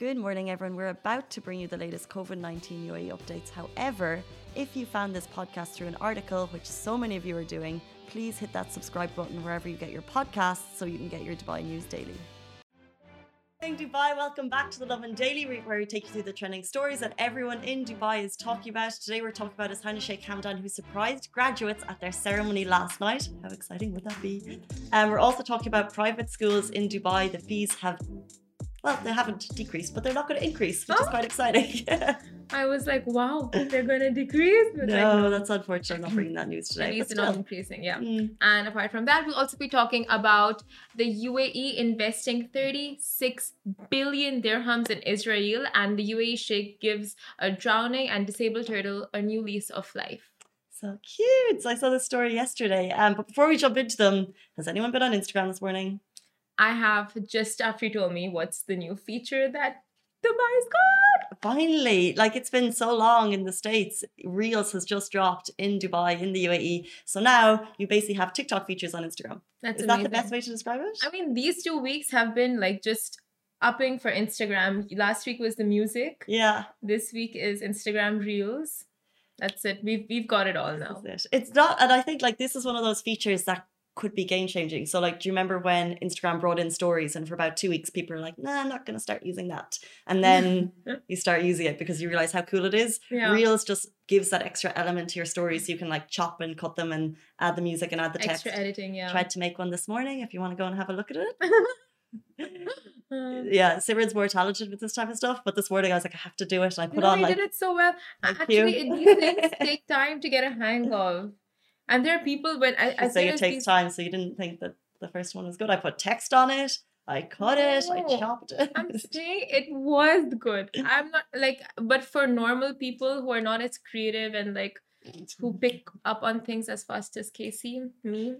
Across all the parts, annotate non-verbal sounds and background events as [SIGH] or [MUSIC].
Good morning, everyone. We're about to bring you the latest COVID 19 UAE updates. However, if you found this podcast through an article, which so many of you are doing, please hit that subscribe button wherever you get your podcasts so you can get your Dubai news daily. Dubai, welcome back to the Lovin Daily, where we take you through the trending stories that everyone in Dubai is talking about. Today, we're talking about His Highness Sheikh Hamdan, who surprised graduates at their ceremony last night. How exciting would that be? And um, we're also talking about private schools in Dubai. The fees have well, they haven't decreased, but they're not going to increase, which oh. is quite exciting. [LAUGHS] I was like, wow, they're going to decrease. But no, like, that's unfortunate. I'm not bringing that news today. At least they're not increasing, yeah. Mm. And apart from that, we'll also be talking about the UAE investing 36 billion dirhams in Israel, and the UAE Sheikh gives a drowning and disabled turtle a new lease of life. So cute. So I saw this story yesterday. Um, but before we jump into them, has anyone been on Instagram this morning? I have just after you told me what's the new feature that Dubai's got. Finally, like it's been so long in the States, Reels has just dropped in Dubai, in the UAE. So now you basically have TikTok features on Instagram. That's Is amazing. that the best way to describe it? I mean, these two weeks have been like just upping for Instagram. Last week was the music. Yeah. This week is Instagram Reels. That's it. We've we've got it all now. It. It's not, and I think like this is one of those features that could be game changing. So, like, do you remember when Instagram brought in stories and for about two weeks people are like, nah, I'm not going to start using that. And then [LAUGHS] you start using it because you realize how cool it is. Yeah. Reels just gives that extra element to your stories. So you can like chop and cut them and add the music and add the text. Extra editing, yeah. Tried to make one this morning if you want to go and have a look at it. [LAUGHS] yeah, Simran's more talented with this type of stuff, but this morning I was like, I have to do it. And I put no, on like. did it so well. Actually, these things [LAUGHS] take time to get a hang of. And there are people when I, I say it takes these... time, so you didn't think that the first one was good. I put text on it. I cut no, it. I chopped [LAUGHS] it. I'm saying it was good. I'm not like, but for normal people who are not as creative and like who [LAUGHS] pick up on things as fast as Casey, me,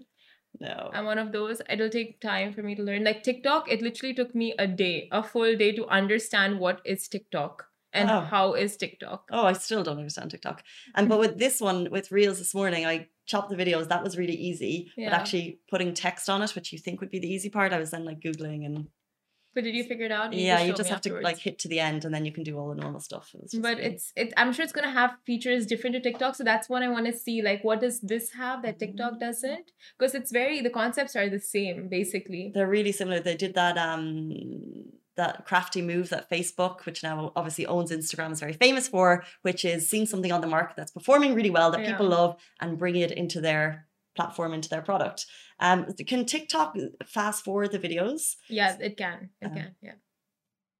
no. I'm one of those. It'll take time for me to learn. Like TikTok, it literally took me a day, a full day to understand what is TikTok and oh. how is TikTok. Oh, I still don't understand TikTok. And but with this one, with Reels this morning, I chopped the videos. That was really easy. Yeah. But actually putting text on it, which you think would be the easy part, I was then like Googling and but did you figure it out? You yeah, you just have afterwards. to like hit to the end and then you can do all the normal stuff. It but it's it I'm sure it's gonna have features different to TikTok. So that's what I want to see. Like what does this have that TikTok doesn't? Because it's very the concepts are the same, basically. They're really similar. They did that um that crafty move that Facebook, which now obviously owns Instagram, is very famous for, which is seeing something on the market that's performing really well that yeah. people love and bringing it into their platform, into their product. Um, can TikTok fast forward the videos? Yeah, it can. It um, can. Yeah.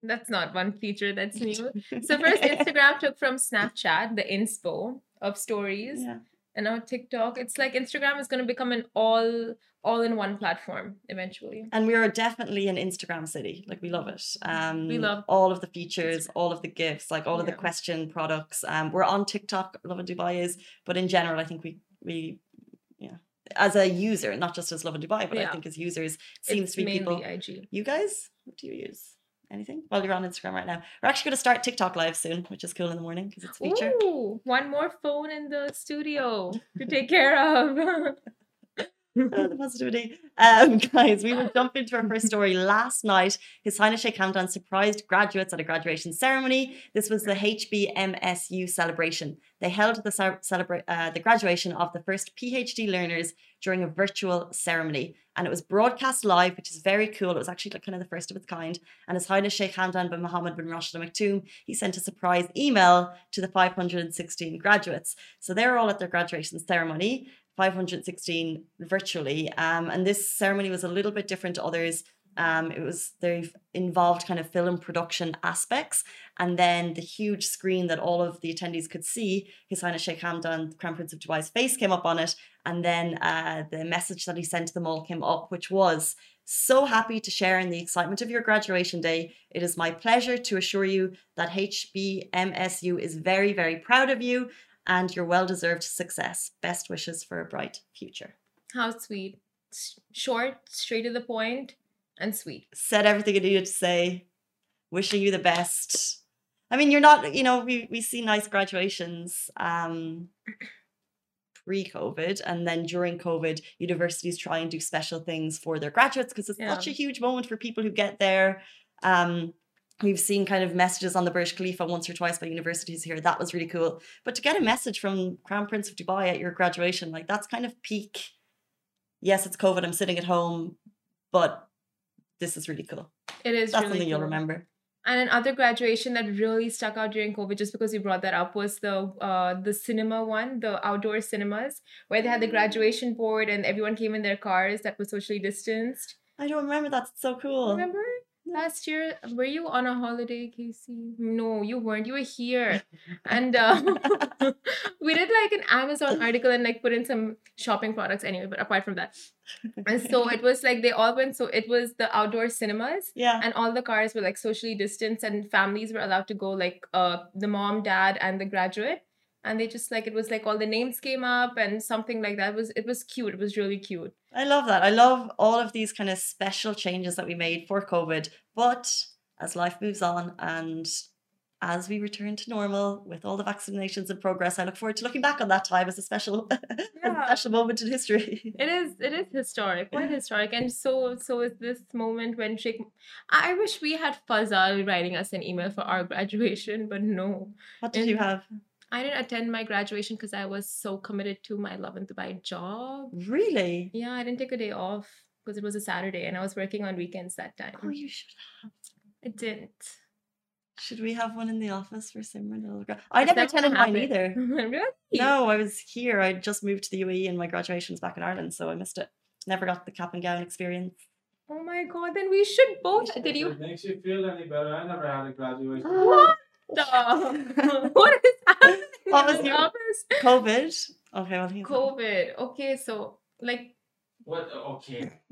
That's not one feature that's new. [LAUGHS] so first, Instagram took from Snapchat the inspo of stories. Yeah and now TikTok. It's like Instagram is going to become an all all in one platform eventually. And we are definitely an Instagram city. Like we love it. Um, we love all of the features, all of the gifts, like all of the question products. Um, we're on TikTok. Lovin Dubai is, but in general, I think we we yeah. As a user, not just as Lovin Dubai, but yeah. I think as users, seems it's to be people. IG. You guys, what do you use? anything while you're on Instagram right now. We're actually going to start TikTok live soon, which is cool in the morning because it's a feature. Ooh, one more phone in the studio to [LAUGHS] take care of. [LAUGHS] oh, the [LAUGHS] positivity. Um, [LAUGHS] guys, we will [LAUGHS] jump into our first story. Last night, His Highness Sheikh Hamdan surprised graduates at a graduation ceremony. This was the HBMSU celebration. They held the, celebra- uh, the graduation of the first PhD learners during a virtual ceremony. And it was broadcast live, which is very cool. It was actually kind of the first of its kind. And His Highness Sheikh Hamdan bin Mohammed bin Rashid Al Maktoum, he sent a surprise email to the 516 graduates. So they were all at their graduation ceremony. 516 virtually. Um, and this ceremony was a little bit different to others. Um, it was they've involved kind of film production aspects, and then the huge screen that all of the attendees could see, His Highness Sheikh Hamdan, Crown Prince of Dubai's face came up on it, and then uh, the message that he sent to them all came up, which was so happy to share in the excitement of your graduation day. It is my pleasure to assure you that HBMSU is very, very proud of you and your well deserved success. Best wishes for a bright future. How sweet. Short, straight to the point, and sweet. Said everything you needed to say. Wishing you the best. I mean, you're not, you know, we, we see nice graduations um, pre COVID. And then during COVID, universities try and do special things for their graduates because it's yeah. such a huge moment for people who get there. Um, We've seen kind of messages on the Burj Khalifa once or twice by universities here. That was really cool. But to get a message from Crown Prince of Dubai at your graduation, like that's kind of peak. Yes, it's COVID. I'm sitting at home, but this is really cool. It is. That's really something cool. you'll remember. And another graduation that really stuck out during COVID, just because you brought that up, was the uh, the cinema one, the outdoor cinemas, where they had the Mm. graduation board and everyone came in their cars that was socially distanced. I don't remember. That's so cool. Remember last year? Were you on a holiday, Casey? No, you weren't. You were here, [LAUGHS] and uh, [LAUGHS] we did like an Amazon article and like put in some shopping products anyway. But apart from that, and so [LAUGHS] it was like they all went. So it was the outdoor cinemas Yeah. and all the cars were like socially distanced and families were allowed to go like uh the mom dad and the graduate and they just like it was like all the names came up and something like that it was it was cute it was really cute I love that. I love all of these kind of special changes that we made for COVID. But as life moves on and as we return to normal with all the vaccinations in progress, I look forward to looking back on that time as a special, as [LAUGHS] a special moment in history. it is it is historic quite [LAUGHS] historic and so so is this moment when Sheikh I I wish we had Fazza writing us an email for our [LAUGHS] graduation but no What did you have? I didn't attend my graduation because I was so committed to my Lovin Dubai job Really? yeah I didn't take a day off because it was a Saturday and I was working on weekends that time Oh, you should have. I didn't Should we have one in the office for Simran? It'll gra- I It's never never attended mine either. [LAUGHS] really? No, I was here. I just moved to the UAE and my graduation's back in Ireland, so I missed it. Never got the cap and gown experience. Oh my god, then we should both. Did you? it makes you feel any better, I never had a graduation. What the? [LAUGHS] [LAUGHS] what is happening What was this your- office? COVID. Okay, well, he's COVID. Okay, so like. What? Okay. [LAUGHS]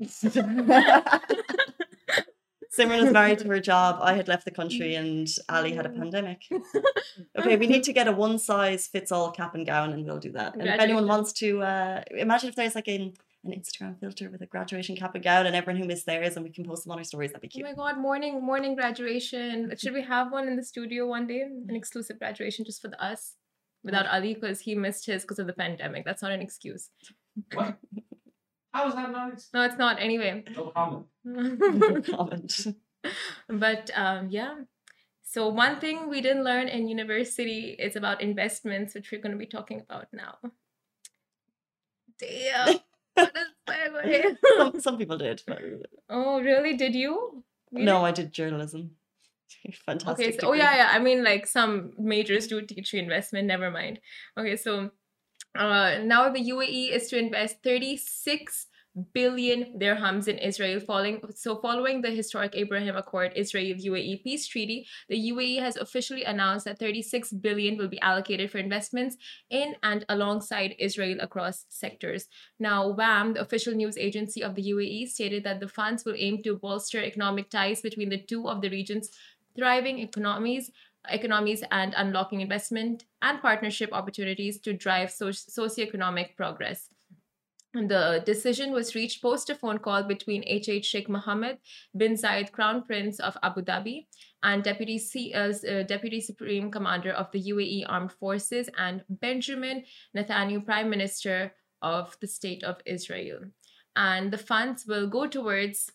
Simran is married to her job. I had left the country and Ali had a pandemic. Okay, we need to get a one size fits all cap and gown and we'll do that. And if anyone wants to, uh, imagine if there's like an, an Instagram filter with a graduation cap and gown and everyone who missed theirs and we can post them on our stories, that'd be cute. Oh my god, morning morning graduation. Should we have one in the studio one day? An exclusive graduation just for the us? Without Ali because he missed his because of the pandemic. That's not an excuse. What? How is that nice? No, it's not. Anyway. No comment. No [LAUGHS] comment. but um, yeah. So one thing we didn't learn in university is about investments, which we're going to be talking about now. Damn. What a segue. some, some people did. But [LAUGHS] oh, really? Did you? You no, I did journalism. [LAUGHS] Fantastic. Okay. So, oh yeah, yeah. I mean, like some majors do teach you investment. Never mind. Okay. So, uh, now the UAE is to invest 36 billion dirhams in Israel. Following so, following the historic Abraham Accord Israel UAE peace treaty, the UAE has officially announced that 36 billion will be allocated for investments in and alongside Israel across sectors. Now, WAM, the official news agency of the UAE, stated that the funds will aim to bolster economic ties between the two of the region's thriving economies economies and unlocking investment and partnership opportunities to drive so- socioeconomic progress. The decision was reached post a phone call between HH Sheikh Mohammed bin Zayed, Crown Prince of Abu Dhabi, and Deputy, C- uh, uh, Deputy Supreme Commander of the UAE Armed Forces, and Benjamin Netanyahu, Prime Minister of the State of Israel. And the funds will go towards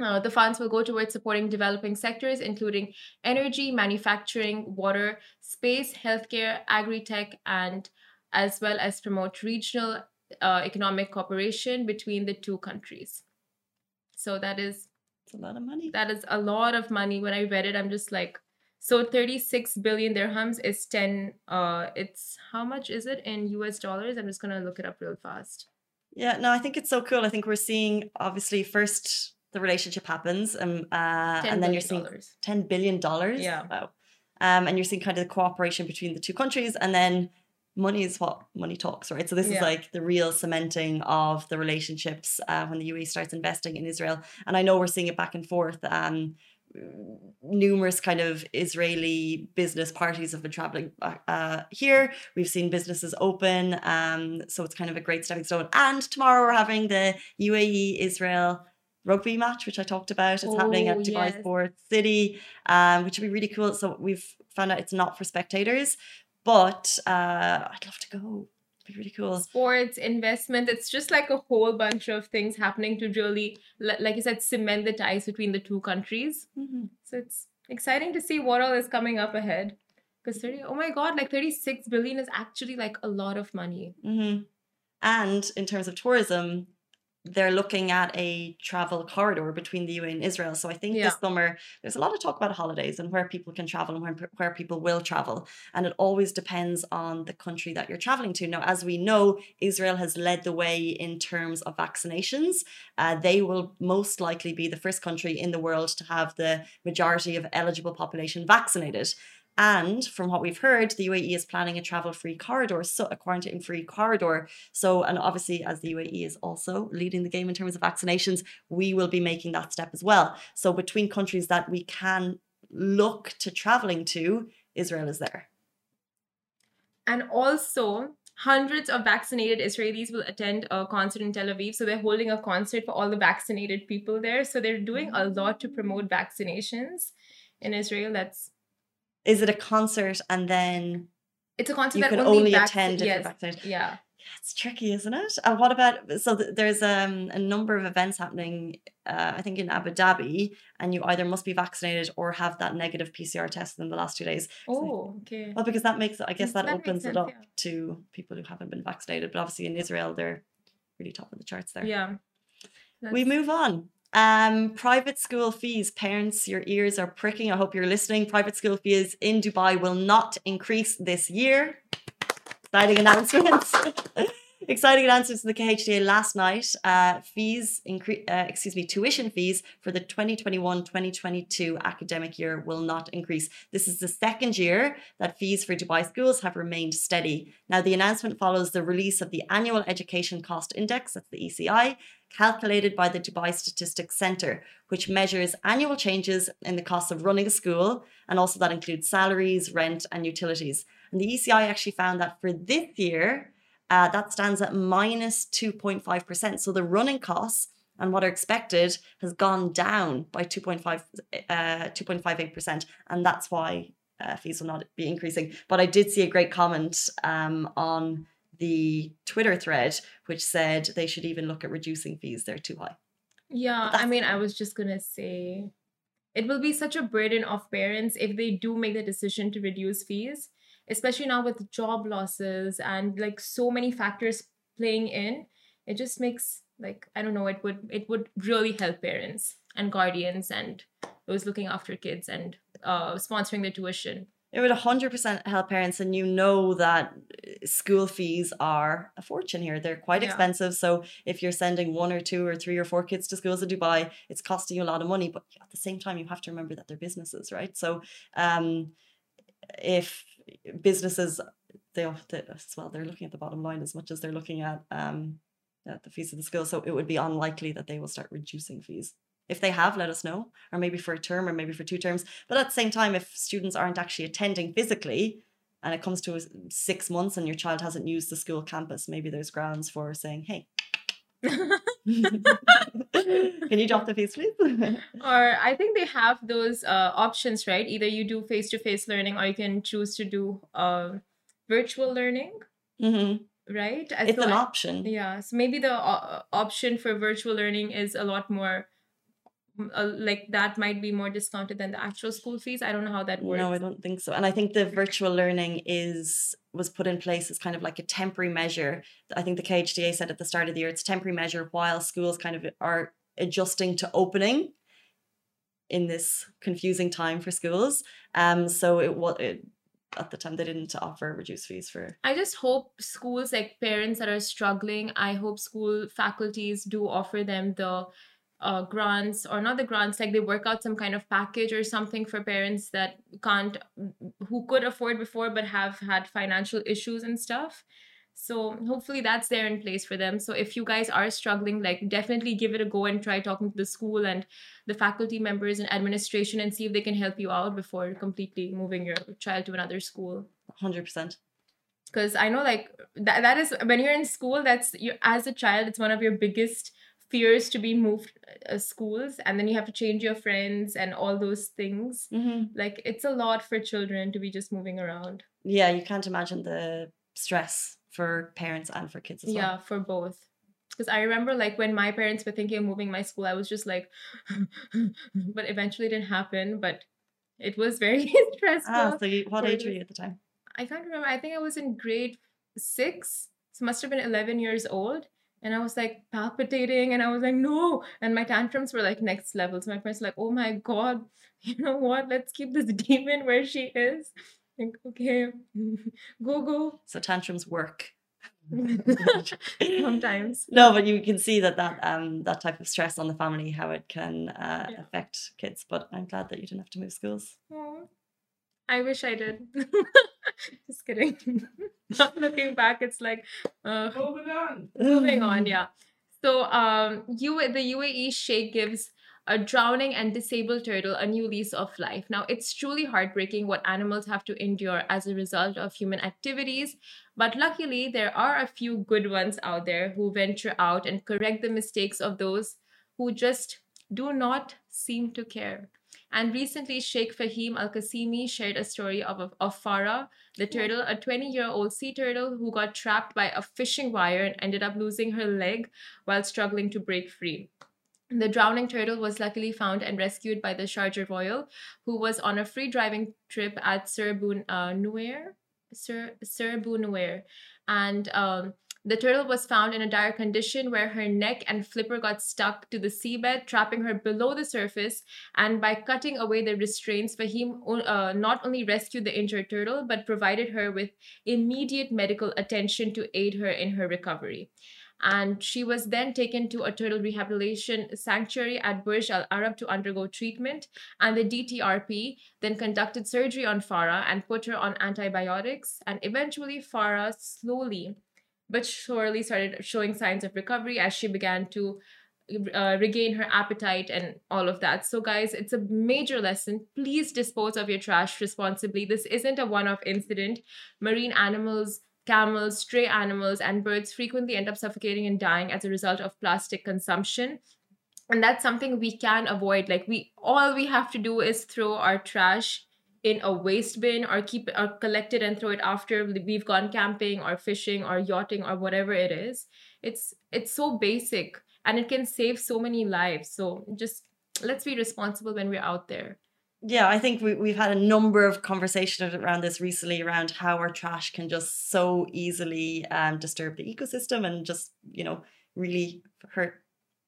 uh, the funds will go towards supporting developing sectors, including energy, manufacturing, water, space, healthcare, agri-tech, and as well as promote regional uh, economic cooperation between the two countries. So that is It's a lot of money. that is a lot of money. When I read it, I'm just like, so 36 billion dirhams is 10. Uh, it's how much is it in US dollars? I'm just gonna look it up real fast. Yeah, no, I think it's so cool. I think we're seeing obviously first the relationship happens, um, uh, and then you're seeing dollars. ten billion dollars. Yeah. Wow. Um, and you're seeing kind of the cooperation between the two countries, and then money is what money talks, right? So this is like the real cementing of the relationships uh, when the UAE starts investing in Israel. And I know we're seeing it back and forth. Um, numerous kind of Israeli business parties have been traveling uh, uh, here. We've seen businesses open, um, so it's kind of a great stepping stone. And tomorrow we're having the UAE Israel rugby match, which I talked about. It's happening at Oh, Dubai yes. Sports City, um, which would be really cool. So we've found out it's not for spectators, but uh, I'd love to go. be really cool. Sports, investment. It's just like a whole bunch of things happening to really, like you said, cement the ties between the two countries. Mm-hmm. So it's exciting to see what all is coming up ahead. Because 30, oh my God, like 36 billion is actually like a lot of money. Mm-hmm. And in terms of tourism, they're looking at a travel corridor between the UAE and Israel. So I think Yeah. this summer there's a lot of talk about holidays and where people can travel and where, where people will travel. And it always depends on the country that you're traveling to. Now, as we know, Israel has led the way in terms of vaccinations. Uh, they will most likely be the first country in the world to have the majority of eligible population vaccinated. And from what we've heard, the UAE is planning a travel free corridor, so a quarantine free corridor. So, and obviously, as the UAE is also leading the game in terms of vaccinations, we will be making that step as well. So, between countries that we can look to traveling to, Israel is there. And also, hundreds of vaccinated Israelis will attend a concert in Tel Aviv. So they're holding a concert for all the vaccinated people there. So they're doing a mm. lot to promote vaccinations in Israel. That's Is it a concert and then it's a concert you that can only, only attend if you're yes, vaccinated? Yeah. It's tricky, isn't it? And what about so th- there's um, a number of events happening, uh, I think in Abu Dhabi, and you either must be vaccinated or have that negative PCR test in the last two days. Oh, okay. Well, because that makes I guess that, That opens sense, it up yeah. to people who haven't been vaccinated. But obviously in Israel, they're really top of the charts there. Yeah. We move on. Um, private school fees. Parents, your ears are pricking. I hope you're listening. Private school fees in Dubai will not increase this year. Exciting announcements. [LAUGHS] Exciting announcements from the KHDA last night. Uh, fees increase. Uh, excuse me, tuition fees for the 2021-2022 academic year will not increase. This is the second year that fees for Dubai schools have remained steady. Now, the announcement follows the release of the annual education cost index. That's the ECI calculated by the Dubai Statistics Centre, which measures annual changes in the cost of running a school, and also that includes salaries, rent, and utilities. And the ECI actually found that for this year, uh, that stands at minus 2.5%. So the running costs and what are expected has gone down by 2.5, uh, 2.58%. And that's why uh, fees will not be increasing. But I did see a great comment um, on the Twitter thread, which said they should even look at reducing fees. They're too high. Yeah, I mean, I was just gonna say it will be such a burden of parents if they do make the decision to reduce fees, especially now with job losses and like so many factors playing in. It just makes like I don't know, it would it would really help parents and guardians and those looking after kids and uh sponsoring the tuition. It would 100% help parents, and you know that uh, school fees are a fortune here. They're quite Yeah. expensive. So, if you're sending one or two or three or four kids to schools in Dubai, it's costing you a lot of money. But at the same time, you have to remember that they're businesses, right? So, um, if businesses, they, they as well, they're looking at the bottom line as much as they're looking at um, at the fees of the school. So, it would be unlikely that they will start reducing fees. If they have, let us know, or maybe for a term, or maybe for two terms. But at the same time, if students aren't actually attending physically, and it comes to six months and your child hasn't used the school campus, maybe there's grounds for saying, "Hey, [LAUGHS] can you drop the fees, [LAUGHS] please?" or I think they have those uh, options, right? Either you do face to face learning or you can choose to do uh, virtual learning, hmm right? And It's an I- option. Yeah, so maybe the uh, option for virtual learning is a lot more uh, like that might be more discounted than the actual school fees. I don't know how that works. No, I don't think so. And I think the virtual learning is was put in place as kind of like a temporary measure. I think the KHDA said at the start of the year it's a temporary measure while schools kind of are adjusting to opening in this confusing time for schools. Um, so it was at the time they didn't offer reduced fees for. I just hope schools like parents that are struggling, I hope school faculties do offer them the uh, grants or not the grants, like they work out some kind of package or something for parents that can't, who could afford before but have had financial issues and stuff. So hopefully that's there in place for them. So if you guys are struggling, like definitely give it a go and try talking to the school and the faculty members and administration and see if they can help you out before completely moving your child to another school Hundred percent. because I know like that that is when you're in school that's you as a child it's one of your biggest fears to be moved uh, schools and then you have to change your friends and all those things hmm like it's a lot for children to be just moving around Yeah, you can't imagine the stress for parents and for kids as well. Yeah, for both. Because I remember like when my parents were thinking of moving my school, I was just like, [LAUGHS] but eventually it didn't happen. But it was very [LAUGHS] stressful. Ah, so you, what age were you at the time? I can't remember. I think I was in grade six. So must have been 11 years old. And I was like palpitating and I was like, no. And my tantrums were like next level. So my parents were like, oh my God, [LAUGHS] you know what? Let's keep this [LAUGHS] demon where she is. Like, okay, [LAUGHS] go, go. So tantrums work. Sometimes. No, but you can see that that um that type of stress on the family, how it can uh, Yeah. affect kids. But I'm glad that you didn't have to move schools. Aw. I wish I did. [LAUGHS] Just kidding. [LAUGHS] Not looking back, it's like, uh, Moving on. moving on [LAUGHS] yeah so um you the uae sheikh gives a drowning and disabled turtle a new lease of life now it's truly heartbreaking what animals have to endure as a result of human activities but luckily there are a few good ones out there who venture out and correct the mistakes of those who just do not seem to care and recently, Sheikh Fahim Al Qasimi shared a story of, of, of Farah, the turtle, a 20 year old sea turtle who got trapped by a fishing wire and ended up losing her leg while struggling to break free. The drowning turtle was luckily found and rescued by the Sharjah Royal, who was on a free diving trip at Sir Bun uh, Nuair, Sir Sir Nuair, and um, the turtle was found in a dire condition where her neck and flipper got stuck to the seabed, trapping her below the surface. And by cutting away the restraints, Fahim uh, not only rescued the injured turtle, but provided her with immediate medical attention to aid her in her recovery. And she was then taken to a turtle rehabilitation sanctuary at Burj Al Arab to undergo treatment. And the DTRP then conducted surgery on Farah and put her on antibiotics. And eventually, Farah slowly but surely started showing signs of recovery as she began to uh, regain her appetite and all of that. So, guys, it's a major lesson. Please dispose of your trash responsibly. This isn't a one off incident. Marine animals, camels, stray animals, and birds frequently end up suffocating and dying as a result of plastic consumption. And that's something we can avoid. Like, we all we have to do is throw our trash in a waste bin or keep or collect it and throw it after we've gone camping or fishing or yachting or whatever it is. It's it's so basic and it can save so many lives. So just let's be responsible when we're out there. Yeah i think we, we've had a number of conversations around this recently around how our trash can just so easily um, disturb the ecosystem and just you know really hurt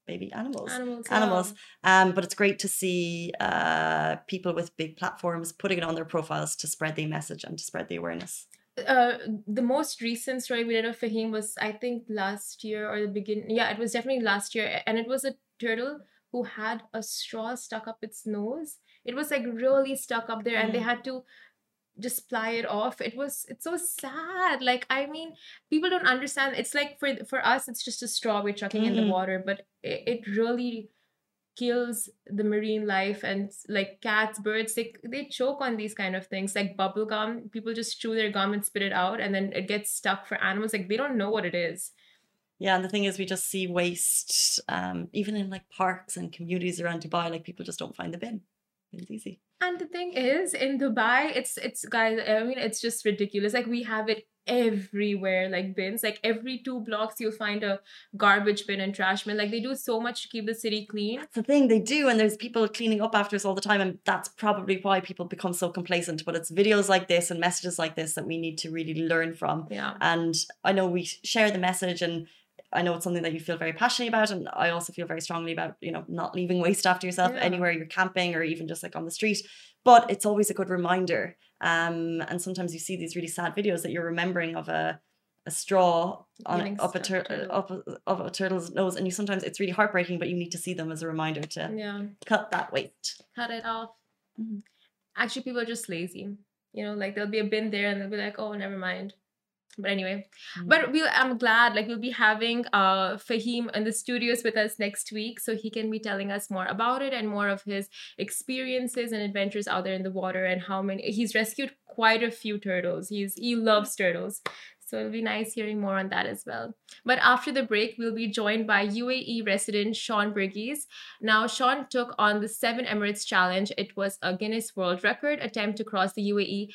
baby animals animals, animals. Um, but it's great to see uh, people with big platforms putting it on their profiles to spread the message and to spread the awareness uh, the most recent story we did of Fahim was I think last year or the beginning. Yeah, it was definitely last year, and it was a turtle who had a straw stuck up its nose. It was like really stuck up there, and they had to just ply it off. It was it's so sad. Like i mean people don't understand. It's like for for us it's just a straw we're chucking mm-hmm. in the water but it, it really kills the marine life and like cats birds they, they choke on these kind of things like bubble gum. People just chew their gum and spit it out and then it gets stuck for animals. Like they don't know what it is. Yeah and the thing is we just see waste um even in like parks and communities around dubai like people just don't find the bin. It's easy and the thing is in dubai it's it's guys i mean it's just ridiculous. Like we have it everywhere like bins. Like every two blocks you'll find a garbage bin and trash bin. Like they do so much to keep the city clean. That's the thing they do and there's people cleaning up after us all the time and that's probably why people become so complacent. But it's videos like this and messages like this that we need to really learn from. Yeah. And i know we share the message and I know it's something that you feel very passionate about, and I also feel very strongly about you know not leaving waste after yourself Yeah. anywhere you're camping or even just like on the street. But it's always a good reminder. Um, and sometimes you see these really sad videos that you're remembering of a a straw on up a tur- up a, of a turtle's nose, and you sometimes it's really heartbreaking, but you need to see them as a reminder to yeah cut that waste. cut it off Mhm. actually people are just lazy you know like there'll be a bin there and they'll be like oh never mind but anyway Mhm. but we i'm glad like we'll be having uh fahim in the studios with us next week so he can be telling us more about it and more of his experiences and adventures out there in the water and how many he's rescued quite a few turtles he's he loves turtles so it'll be nice hearing more on that as well. But after the break, we'll be joined by UAE resident Sean Burgess. Now, Sean took on the Seven Emirates Challenge. It was a Guinness World Record attempt to cross the UAE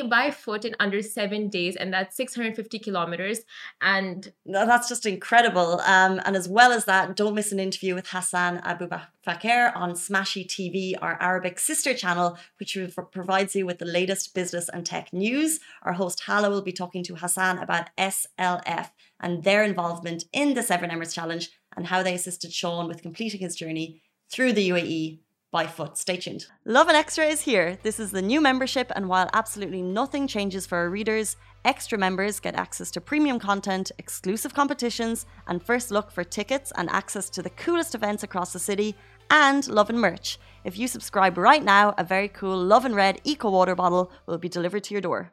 by foot in under seven days, and that's 650 kilometers. And that's just incredible. Um, and as well as that, don't miss an interview with Hassan Abu Fakir on Smashi TV, our Arabic sister channel, which provides you with the latest business and tech news. Our host Hala will be talking to Hassan about SLF and their involvement in the Seven Emirates Challenge and how they assisted Sean with completing his journey through the UAE by foot. Stay tuned. Lovin Extra is here. This is the new membership, and while absolutely nothing changes for our readers, extra members get access to premium content, exclusive competitions, and first look for tickets and access to the coolest events across the city, and Lovin merch. If you subscribe right now, a very cool Lovin Red Eco Water bottle will be delivered to your door.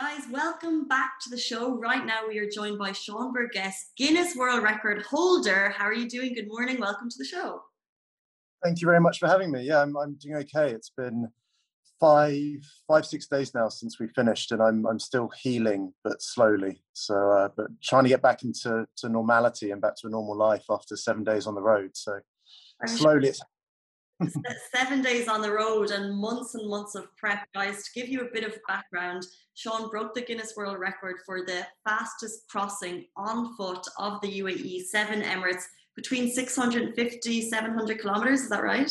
Guys, welcome back to the show. Right now, we are joined by Sean Burgess, Guinness World Record holder. How are you doing? Good morning. Welcome to the show. Thank you very much for having me. Yeah, I'm, I'm doing okay. It's been five, five, six days now since we finished, and I'm I'm still healing, but slowly. So, uh, but trying to get back into to normality and back to a normal life after seven days on the road. So, slowly, it's [LAUGHS] seven days on the road and months and months of prep, guys. To give you a bit of background, Sean broke the Guinness World Record for the fastest crossing on foot of the UAE, seven Emirates between 650, 700 kilometers. Is that right?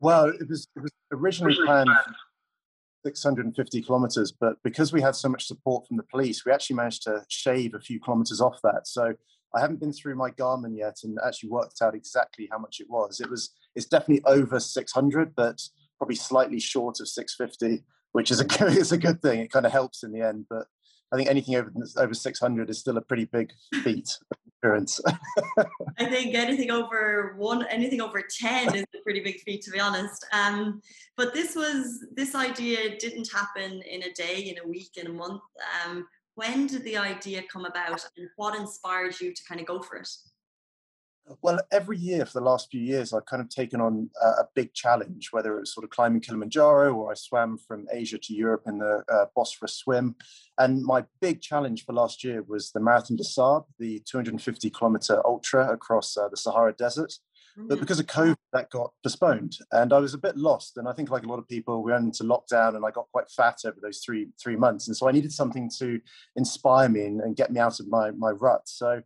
Well, it was, it was originally planned 650 kilometers, but because we had so much support from the police, we actually managed to shave a few kilometers off that. So I haven't been through my Garmin yet and actually worked out exactly how much it was. It was it's definitely over 600, but probably slightly short of 650, which is a [LAUGHS] good, is a good thing. It kind of helps in the end, but I think anything over over 600 is still a pretty big feat appearance. [LAUGHS] I think anything over one, anything over 10 is a pretty big feat, to be honest. Um, but this was this idea didn't happen in a day, in a week, in a month. Um, when did the idea come about, and what inspired you to kind of go for it? Well, every year for the last few years, I've kind of taken on a, a, big challenge, whether it was sort of climbing Kilimanjaro or I swam from Asia to Europe in the uh, Bosphorus swim. And my big challenge for last year was the Marathon des Sables, the 250 kilometer ultra across uh, the Sahara Desert. Mm-hmm. But because of COVID, that got postponed, and I was a bit lost. And I think, like a lot of people, we went into lockdown, and I got quite fat over those three three months. And so I needed something to inspire me and, and get me out of my my rut. So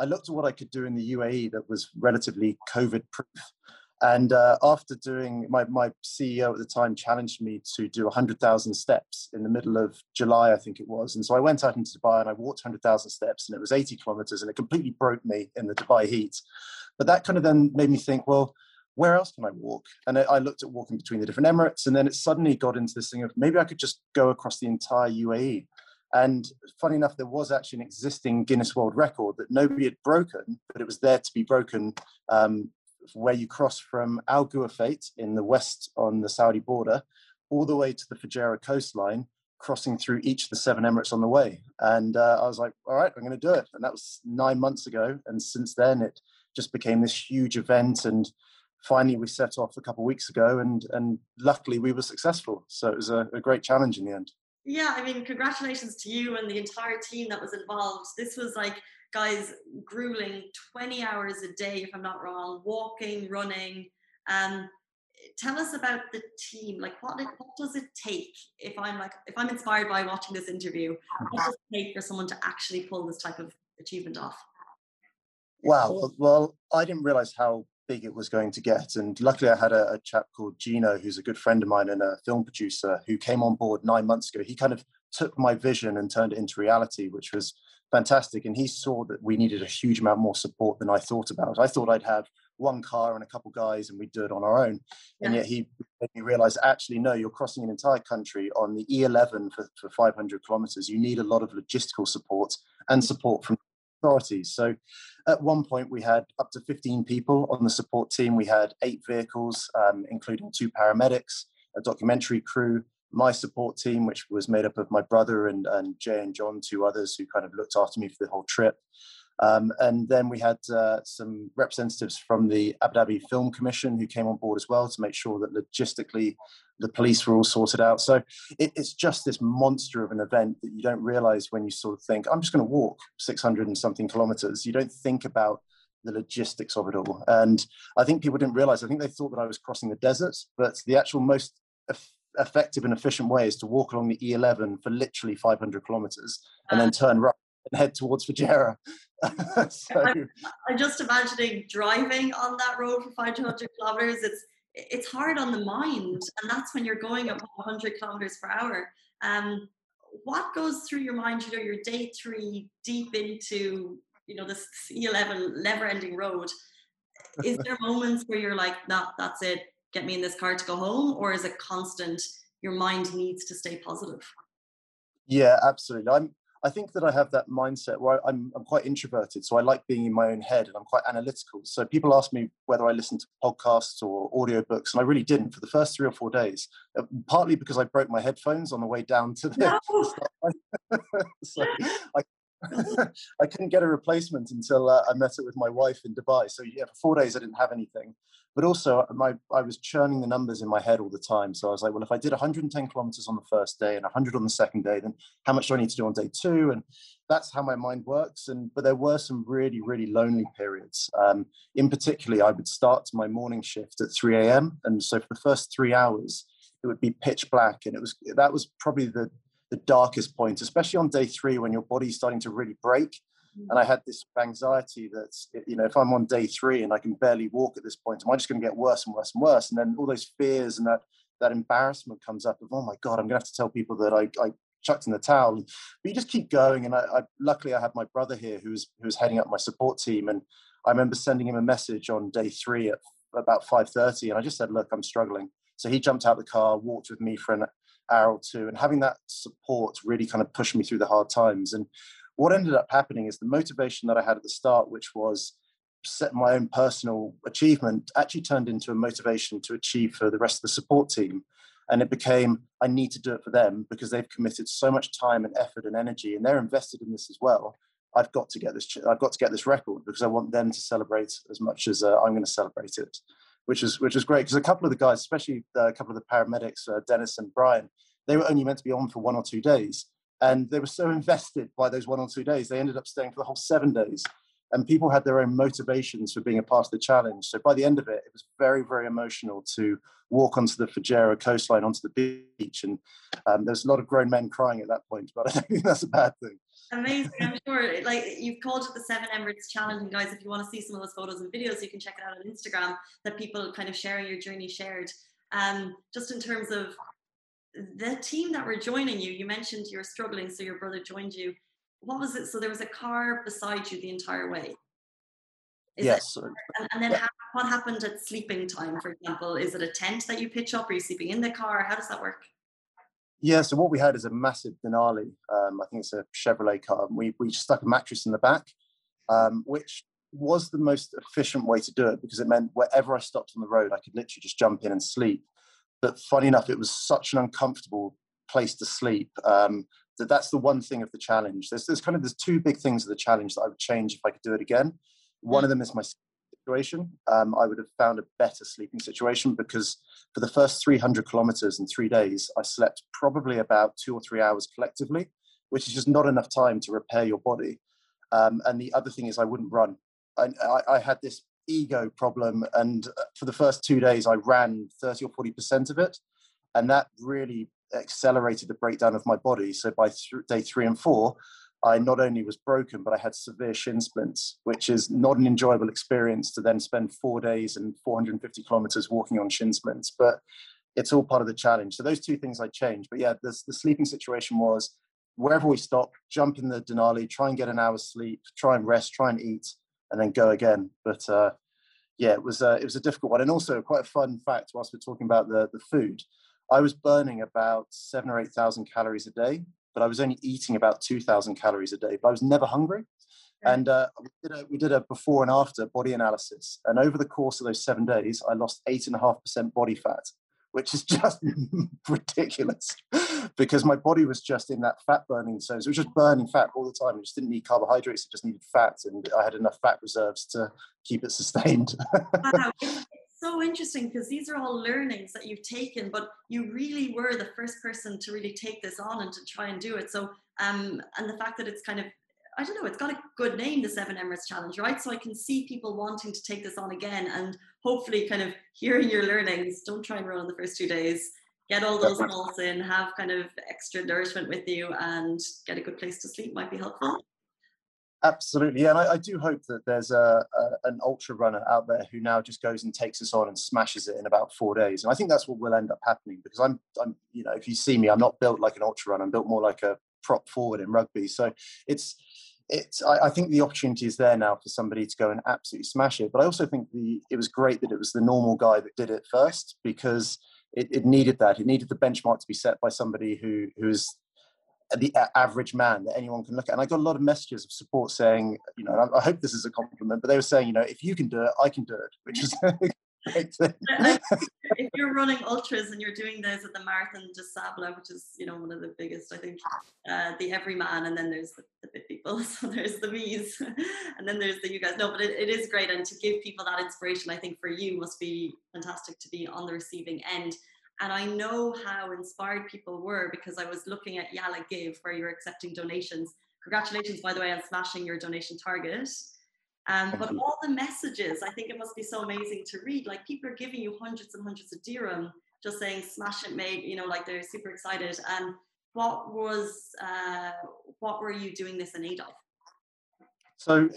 I looked at what I could do in the UAE that was relatively COVID proof. And uh, after doing, my, my CEO at the time challenged me to do 100,000 steps in the middle of July, I think it was. And so I went out into Dubai and I walked 100,000 steps and it was 80 kilometers and it completely broke me in the Dubai heat. But that kind of then made me think, well, where else can I walk? And I looked at walking between the different Emirates, and then it suddenly got into this thing of maybe I could just go across the entire UAE. And funny enough, there was actually an existing Guinness World Record that nobody had broken, but it was there to be broken um, where you cross from Al Ghuwaifat in the west on the Saudi border all the way to the Fujairah coastline, crossing through each of the seven Emirates on the way. And uh, I was like, all right, I'm going to do it. And that was nine months ago. And since then, it just became this huge event. And finally, we set off a couple of weeks ago, and, and luckily, we were successful. So it was a, a great challenge in the end yeah, I mean, congratulations to you and the entire team that was involved. This was like, guys, grueling 20 hours a day, if I'm not wrong, walking, running. Um, tell us about the team. Like, what, what does it take if I'm like, if I'm inspired by watching this interview, what does it take for someone to actually pull this type of achievement off? Wow. Well, I didn't realize how big it was going to get. And luckily, I had a, a, chap called Gino, who's a good friend of mine and a film producer, who came on board nine months ago. He kind of took my vision and turned it into reality, which was fantastic. And he saw that we needed a huge amount more support than I thought about. I thought I'd have one car and a couple guys and we'd do it on our own. And yet he made me realize actually, no, you're crossing an entire country on the E11 for, for 500 kilometers. You need a lot of logistical support and support from authorities. So at one point, we had up to 15 people on the support team. We had eight vehicles, um, including two paramedics, a documentary crew, my support team, which was made up of my brother and, and Jay and John, two others who kind of looked after me for the whole trip. Um, and then we had uh, some representatives from the Abu Dhabi Film Commission who came on board as well to make sure that logistically the police were all sorted out. So it, it's just this monster of an event that you don't realize when you sort of think, I'm just going to walk 600 and something kilometers. You don't think about the logistics of it all. And I think people didn't realize, I think they thought that I was crossing the desert, but the actual most effective and efficient way is to walk along the E11 for literally 500 kilometers and then turn right and head towards Fujairah. [LAUGHS] so, I'm, I'm, just imagining driving on that road for 500 kilometers. It's it's hard on the mind, and that's when you're going at 100 kilometers per hour. Um, what goes through your mind? You know, you're day three, deep into you know this E11 never-ending road. Is there [LAUGHS] moments where you're like, "Nah, that's it. Get me in this car to go home," or is it constant? Your mind needs to stay positive. Yeah, absolutely. I'm I think that I have that mindset where I'm, I'm quite introverted, so I like being in my own head and I'm quite analytical. So people ask me whether I listen to podcasts or audiobooks, and I really didn't for the first three or four days, uh, partly because I broke my headphones on the way down to the. No. [LAUGHS] so I [LAUGHS] [LAUGHS] I couldn't get a replacement until uh, I met it with my wife in Dubai. So yeah, for four days I didn't have anything. But also, uh, my I was churning the numbers in my head all the time. So I was like, well, if I did 110 kilometers on the first day and 100 on the second day, then how much do I need to do on day two? And that's how my mind works. And but there were some really really lonely periods. Um, in particular, I would start my morning shift at 3 a.m. And so for the first three hours, it would be pitch black, and it was that was probably the the darkest point, especially on day three when your body's starting to really break. Mm. And I had this anxiety that, you know, if I'm on day three and I can barely walk at this point, am I just going to get worse and worse and worse? And then all those fears and that that embarrassment comes up of, oh my God, I'm going to have to tell people that I, I chucked in the towel. But you just keep going. And I, I luckily I had my brother here who was, who was heading up my support team. And I remember sending him a message on day three at about 5.30 and I just said, look, I'm struggling. So he jumped out the car, walked with me for an or two, and having that support really kind of pushed me through the hard times. And what ended up happening is the motivation that I had at the start, which was set my own personal achievement, actually turned into a motivation to achieve for the rest of the support team. And it became, I need to do it for them because they've committed so much time and effort and energy, and they're invested in this as well. I've got to get this. I've got to get this record because I want them to celebrate as much as uh, I'm going to celebrate it which is which is great because a couple of the guys, especially a couple of the paramedics, uh, Dennis and Brian, they were only meant to be on for one or two days, and they were so [LAUGHS] invested by those one or two days, they ended up staying for the whole seven days. And people had their own motivations for being a part of the challenge. So by the end of it, it was very, very emotional to walk onto the Fujairah coastline, onto the beach, and um, there's a lot of grown men crying at that point. But I don't think that's a bad thing. Amazing. I'm sure like you've called it the Seven Emirates Challenge. And guys, if you want to see some of those photos and videos, you can check it out on Instagram that people kind of sharing your journey shared. Um, just in terms of the team that were joining you, you mentioned you're struggling, so your brother joined you. What was it? So there was a car beside you the entire way. Is yes. It, and, and, then yeah. what happened at sleeping time, for example? Is it a tent that you pitch up? Are you sleeping in the car? How does that work? Yeah, so what we had is a massive Denali. Um, I think it's a Chevrolet car. We we just stuck a mattress in the back, um, which was the most efficient way to do it because it meant wherever I stopped on the road, I could literally just jump in and sleep. But funny enough, it was such an uncomfortable place to sleep um, that that's the one thing of the challenge. There's there's kind of there's two big things of the challenge that I would change if I could do it again. One of them is my situation, um, I would have found a better sleeping situation because for the first 300 kilometers in three days, I slept probably about two or three hours collectively, which is just not enough time to repair your body. Um, and the other thing is, I wouldn't run. I, I, I, had this ego problem, and uh, for the first two days, I ran 30 or 40% of it. And that really accelerated the breakdown of my body. So by th- day three and four, I not only was broken, but I had severe shin splints, which is not an enjoyable experience to then spend four days and 450 kilometers walking on shin splints. But it's all part of the challenge. So those two things I changed. But yeah, the, the sleeping situation was wherever we stop, jump in the Denali, try and get an hour's sleep, try and rest, try and eat, and then go again. But uh, yeah, it was uh, it was a difficult one, and also quite a fun fact. Whilst we're talking about the the food, I was burning about seven or eight thousand calories a day but I was only eating about 2,000 calories a day, but I was never hungry. And uh, we, did a, we did a before and after body analysis. And over the course of those seven days, I lost 8.5% body fat, which is [LAUGHS] just ridiculous because my body was just in that fat burning zone. So it was just burning fat all the time. It just didn't need carbohydrates, it just needed fat. And I had enough fat reserves to keep it sustained. wow [LAUGHS] so interesting because these are all learnings that you've taken, but you really were the first person to really take this on and to try and do it. So, um, and the fact that it's kind of, I don't know, it's got a good name, the Seven Emirates Challenge, right? So I can see people wanting to take this on again and hopefully kind of hearing your learnings. Don't try and run on the first two days. get all those salts in, have kind of extra nourishment with you, and get a good place to sleep might be helpful. Absolutely, and I, I do hope that there's a, a, an ultra runner out there who now just goes and takes us on and smashes it in about four days, and I think that's what will end up happening because I'm, I'm, you know, if you see me, I'm not built like an ultra runner. I'm built more like a prop forward in rugby. So it's, it's. I, I think the opportunity is there now for somebody to go and absolutely smash it. But I also think the it was great that it was the normal guy that did it first because it, it needed that. It needed the benchmark to be set by somebody who who's the average man that anyone can look at. And I got a lot of messages of support saying, you know, I, hope this is a compliment, but they were saying, you know, if you can do it, I can do it, which is [LAUGHS] if you're running ultras and you're doing those at the Marathon des Sables, which is, you know, one of the biggest, I think, uh, the everyman, and then there's the, the bit people, [LAUGHS] so there's the me's, [LAUGHS] and then there's the you guys. No, but it, it is great. And to give people that inspiration, I think for you must be fantastic to be on the receiving end and I know how inspired people were because I was looking at Yalla Give, where you're accepting donations. Congratulations, by the way, on smashing your donation target. Um, but all the messages, I think it must be so amazing to read. Like people are giving you hundreds and hundreds of dirham, just saying smash it, mate. You know, like they're super excited. And what was, uh, what were you doing this in aid of? So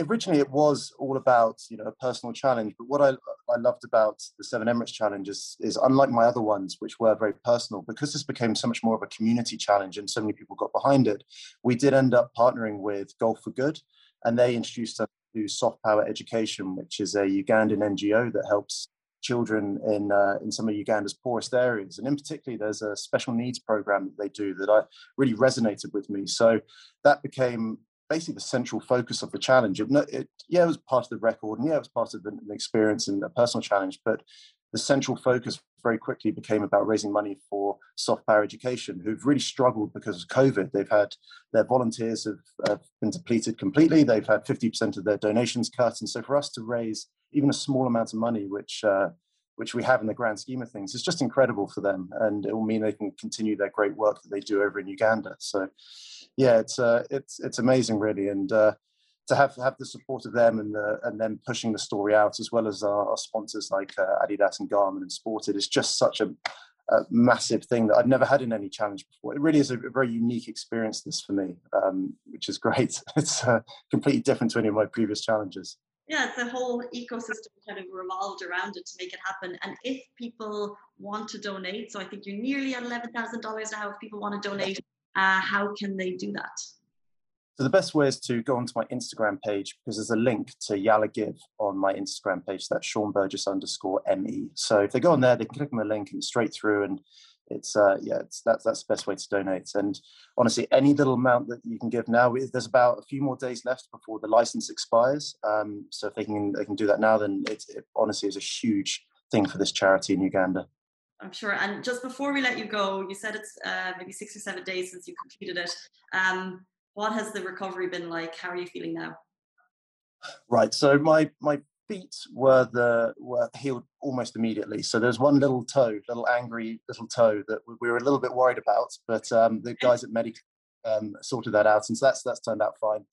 originally it was all about you know a personal challenge but what i i loved about the seven emirates challenge is, is unlike my other ones which were very personal because this became so much more of a community challenge and so many people got behind it we did end up partnering with golf for good and they introduced us to soft power education which is a ugandan ngo that helps children in uh, in some of Uganda's poorest areas, and in particular, there's a special needs program that they do that I really resonated with me. So that became basically the central focus of the challenge. It, it, yeah, it was part of the record, and yeah, it was part of the, the experience and a personal challenge. But the central focus very quickly became about raising money for soft power education, who've really struggled because of COVID. They've had their volunteers have, have been depleted completely. They've had 50% of their donations cut, and so for us to raise even a small amount of money, which uh, which we have in the grand scheme of things, is just incredible for them, and it will mean they can continue their great work that they do over in Uganda. So yeah, it's uh, it's it's amazing, really, and uh, to have have the support of them and the, and then pushing the story out as well as our, our sponsors like uh, Adidas and Garmin and Sported is just such a, a, massive thing that I've never had in any challenge before. It really is a, a very unique experience this for me, um, which is great. [LAUGHS] It's uh, completely different to any of my previous challenges. Yeah, the whole ecosystem kind of revolved around it to make it happen. And if people want to donate, so I think you're nearly at eleven thousand dollars now. If people want to donate, uh, how can they do that? So the best way is to go onto my Instagram page because there's a link to Yalla Give on my Instagram page. That's Sean Burgess underscore ME. So if they go on there, they can click on the link and straight through and it's uh yeah it's that's that's the best way to donate and honestly any little amount that you can give now there's about a few more days left before the license expires um so if they can they can do that now then it, it honestly is a huge thing for this charity in uganda I'm sure. And just before we let you go, you said it's uh, maybe six or seven days since you completed it. Um, what has the recovery been like? How are you feeling now? Right. So my my feet were the were healed almost immediately. So there's one little toe, little angry little toe that we were a little bit worried about, but um, the guys at Medic um, sorted that out, and so that's that's turned out fine.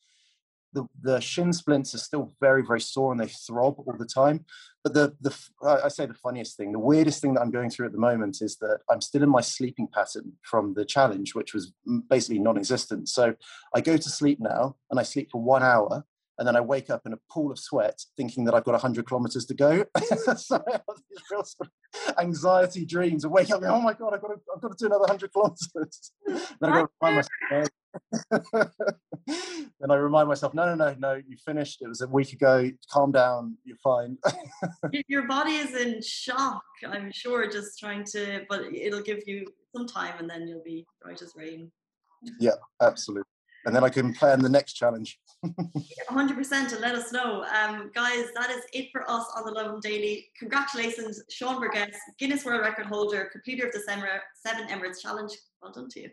The, the shin splints are still very very sore and they throb all the time but the the i say the funniest thing the weirdest thing that i'm going through at the moment is that i'm still in my sleeping pattern from the challenge which was basically non-existent. So i go to sleep now and i sleep for one hour and then I wake up in a pool of sweat, thinking that I've got 100 kilometers to go. Mm. [LAUGHS] so I have these real sort of anxiety dreams of waking up, oh my god, I've got to, I've got to do another 100 kilometers. [LAUGHS] then I to remind myself. [LAUGHS] then I remind myself, no, no, no, no, you finished. It was a week ago. Calm down. You're fine. Your body is in shock, I'm sure, just trying to, but it'll give you some time, and then you'll be right as rain. Yeah, absolutely and then I can plan the next challenge. [LAUGHS] 100% and let us know. Um, guys, that is it for us on the Lovin Daily. Congratulations, Sean Burgess, Guinness World Record holder, completer of the Seven Emirates Challenge. Well done to you.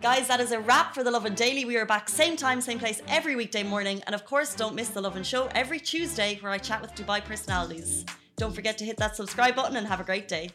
Guys, that is a wrap for the Lovin Daily. We are back same time, same place every weekday morning. And of course, don't miss the Lovin Show every Tuesday where I chat with Dubai personalities. Don't forget to hit that subscribe button and have a great day.